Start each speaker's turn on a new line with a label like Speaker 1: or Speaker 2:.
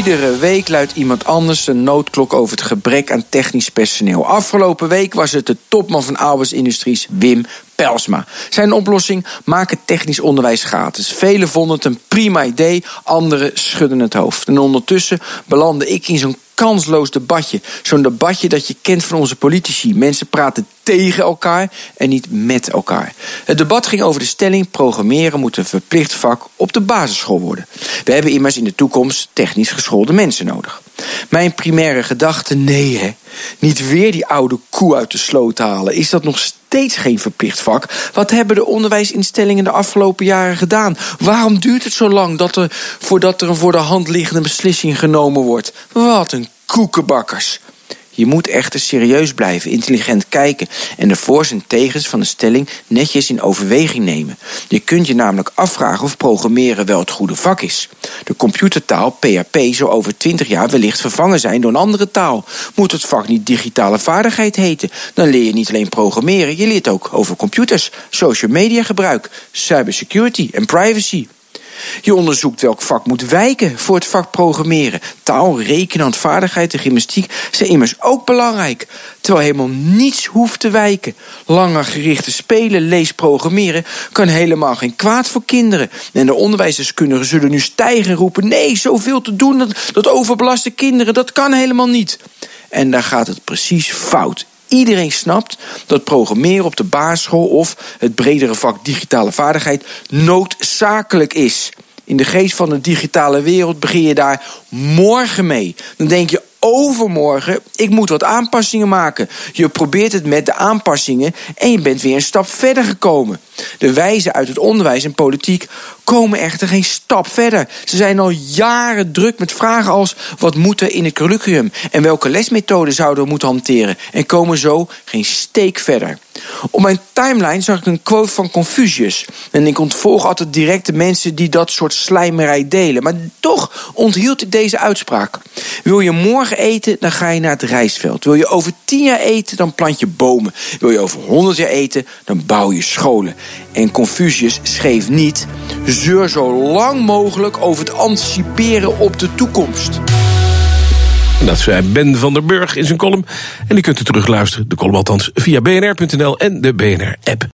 Speaker 1: Iedere week luidt iemand anders een noodklok over het gebrek aan technisch personeel. Afgelopen week was het de topman van Albers Industries, Wim Pelsma. Zijn oplossing: maken technisch onderwijs gratis. Velen vonden het een prima idee, anderen schudden het hoofd. En ondertussen belandde ik in zo'n kansloos debatje. Zo'n debatje dat je kent van onze politici. Mensen praten tegen elkaar en niet met elkaar. Het debat ging over de stelling: programmeren moet een verplicht vak op de basisschool worden. We hebben immers in de toekomst technisch geschoolde mensen nodig. Mijn primaire gedachte: nee, hè. Niet weer die oude koe uit de sloot halen. Is dat nog steeds geen verplicht vak? Wat hebben de onderwijsinstellingen de afgelopen jaren gedaan? Waarom duurt het zo lang dat er, voordat er een voor de hand liggende beslissing genomen wordt? Wat een koekenbakkers. Je moet echter serieus blijven, intelligent kijken en de voor's en tegens van de stelling netjes in overweging nemen. Je kunt je namelijk afvragen of programmeren wel het goede vak is. De computertaal PHP zou over 20 jaar wellicht vervangen zijn door een andere taal. Moet het vak niet digitale vaardigheid heten? Dan leer je niet alleen programmeren, je leert ook over computers, social media gebruik, cybersecurity en privacy. Je onderzoekt welk vak moet wijken voor het vak programmeren. Taal, rekenen, handvaardigheid en gymnastiek zijn immers ook belangrijk. Terwijl helemaal niets hoeft te wijken. Langer gerichte spelen, lees, programmeren kan helemaal geen kwaad voor kinderen. En de onderwijsdeskundigen zullen nu stijgen en roepen: nee, zoveel te doen, dat, dat overbelaste kinderen, dat kan helemaal niet. En daar gaat het precies fout. Iedereen snapt dat programmeren op de basisschool of het bredere vak digitale vaardigheid noodzakelijk is. In de geest van de digitale wereld begin je daar morgen mee. Dan denk je overmorgen, ik moet wat aanpassingen maken. Je probeert het met de aanpassingen en je bent weer een stap verder gekomen. De wijzen uit het onderwijs en politiek komen echter geen stap verder. Ze zijn al jaren druk met vragen als: wat moet er in het curriculum en welke lesmethoden zouden we moeten hanteren? En komen zo geen steek verder. Op mijn timeline zag ik een quote van Confucius. En ik ontvolg altijd direct de mensen die dat soort slijmerij delen. Maar toch onthield ik deze uitspraak. Wil je morgen eten, dan ga je naar het rijstveld. Wil je over tien jaar eten, dan plant je bomen. Wil je over honderd jaar eten, dan bouw je scholen. En Confucius schreef niet: zeur zo lang mogelijk over het anticiperen op de toekomst.
Speaker 2: Dat zei Ben van der Burg in zijn column. En die kunt u terugluisteren, de column althans, via bnr.nl en de BNR-app.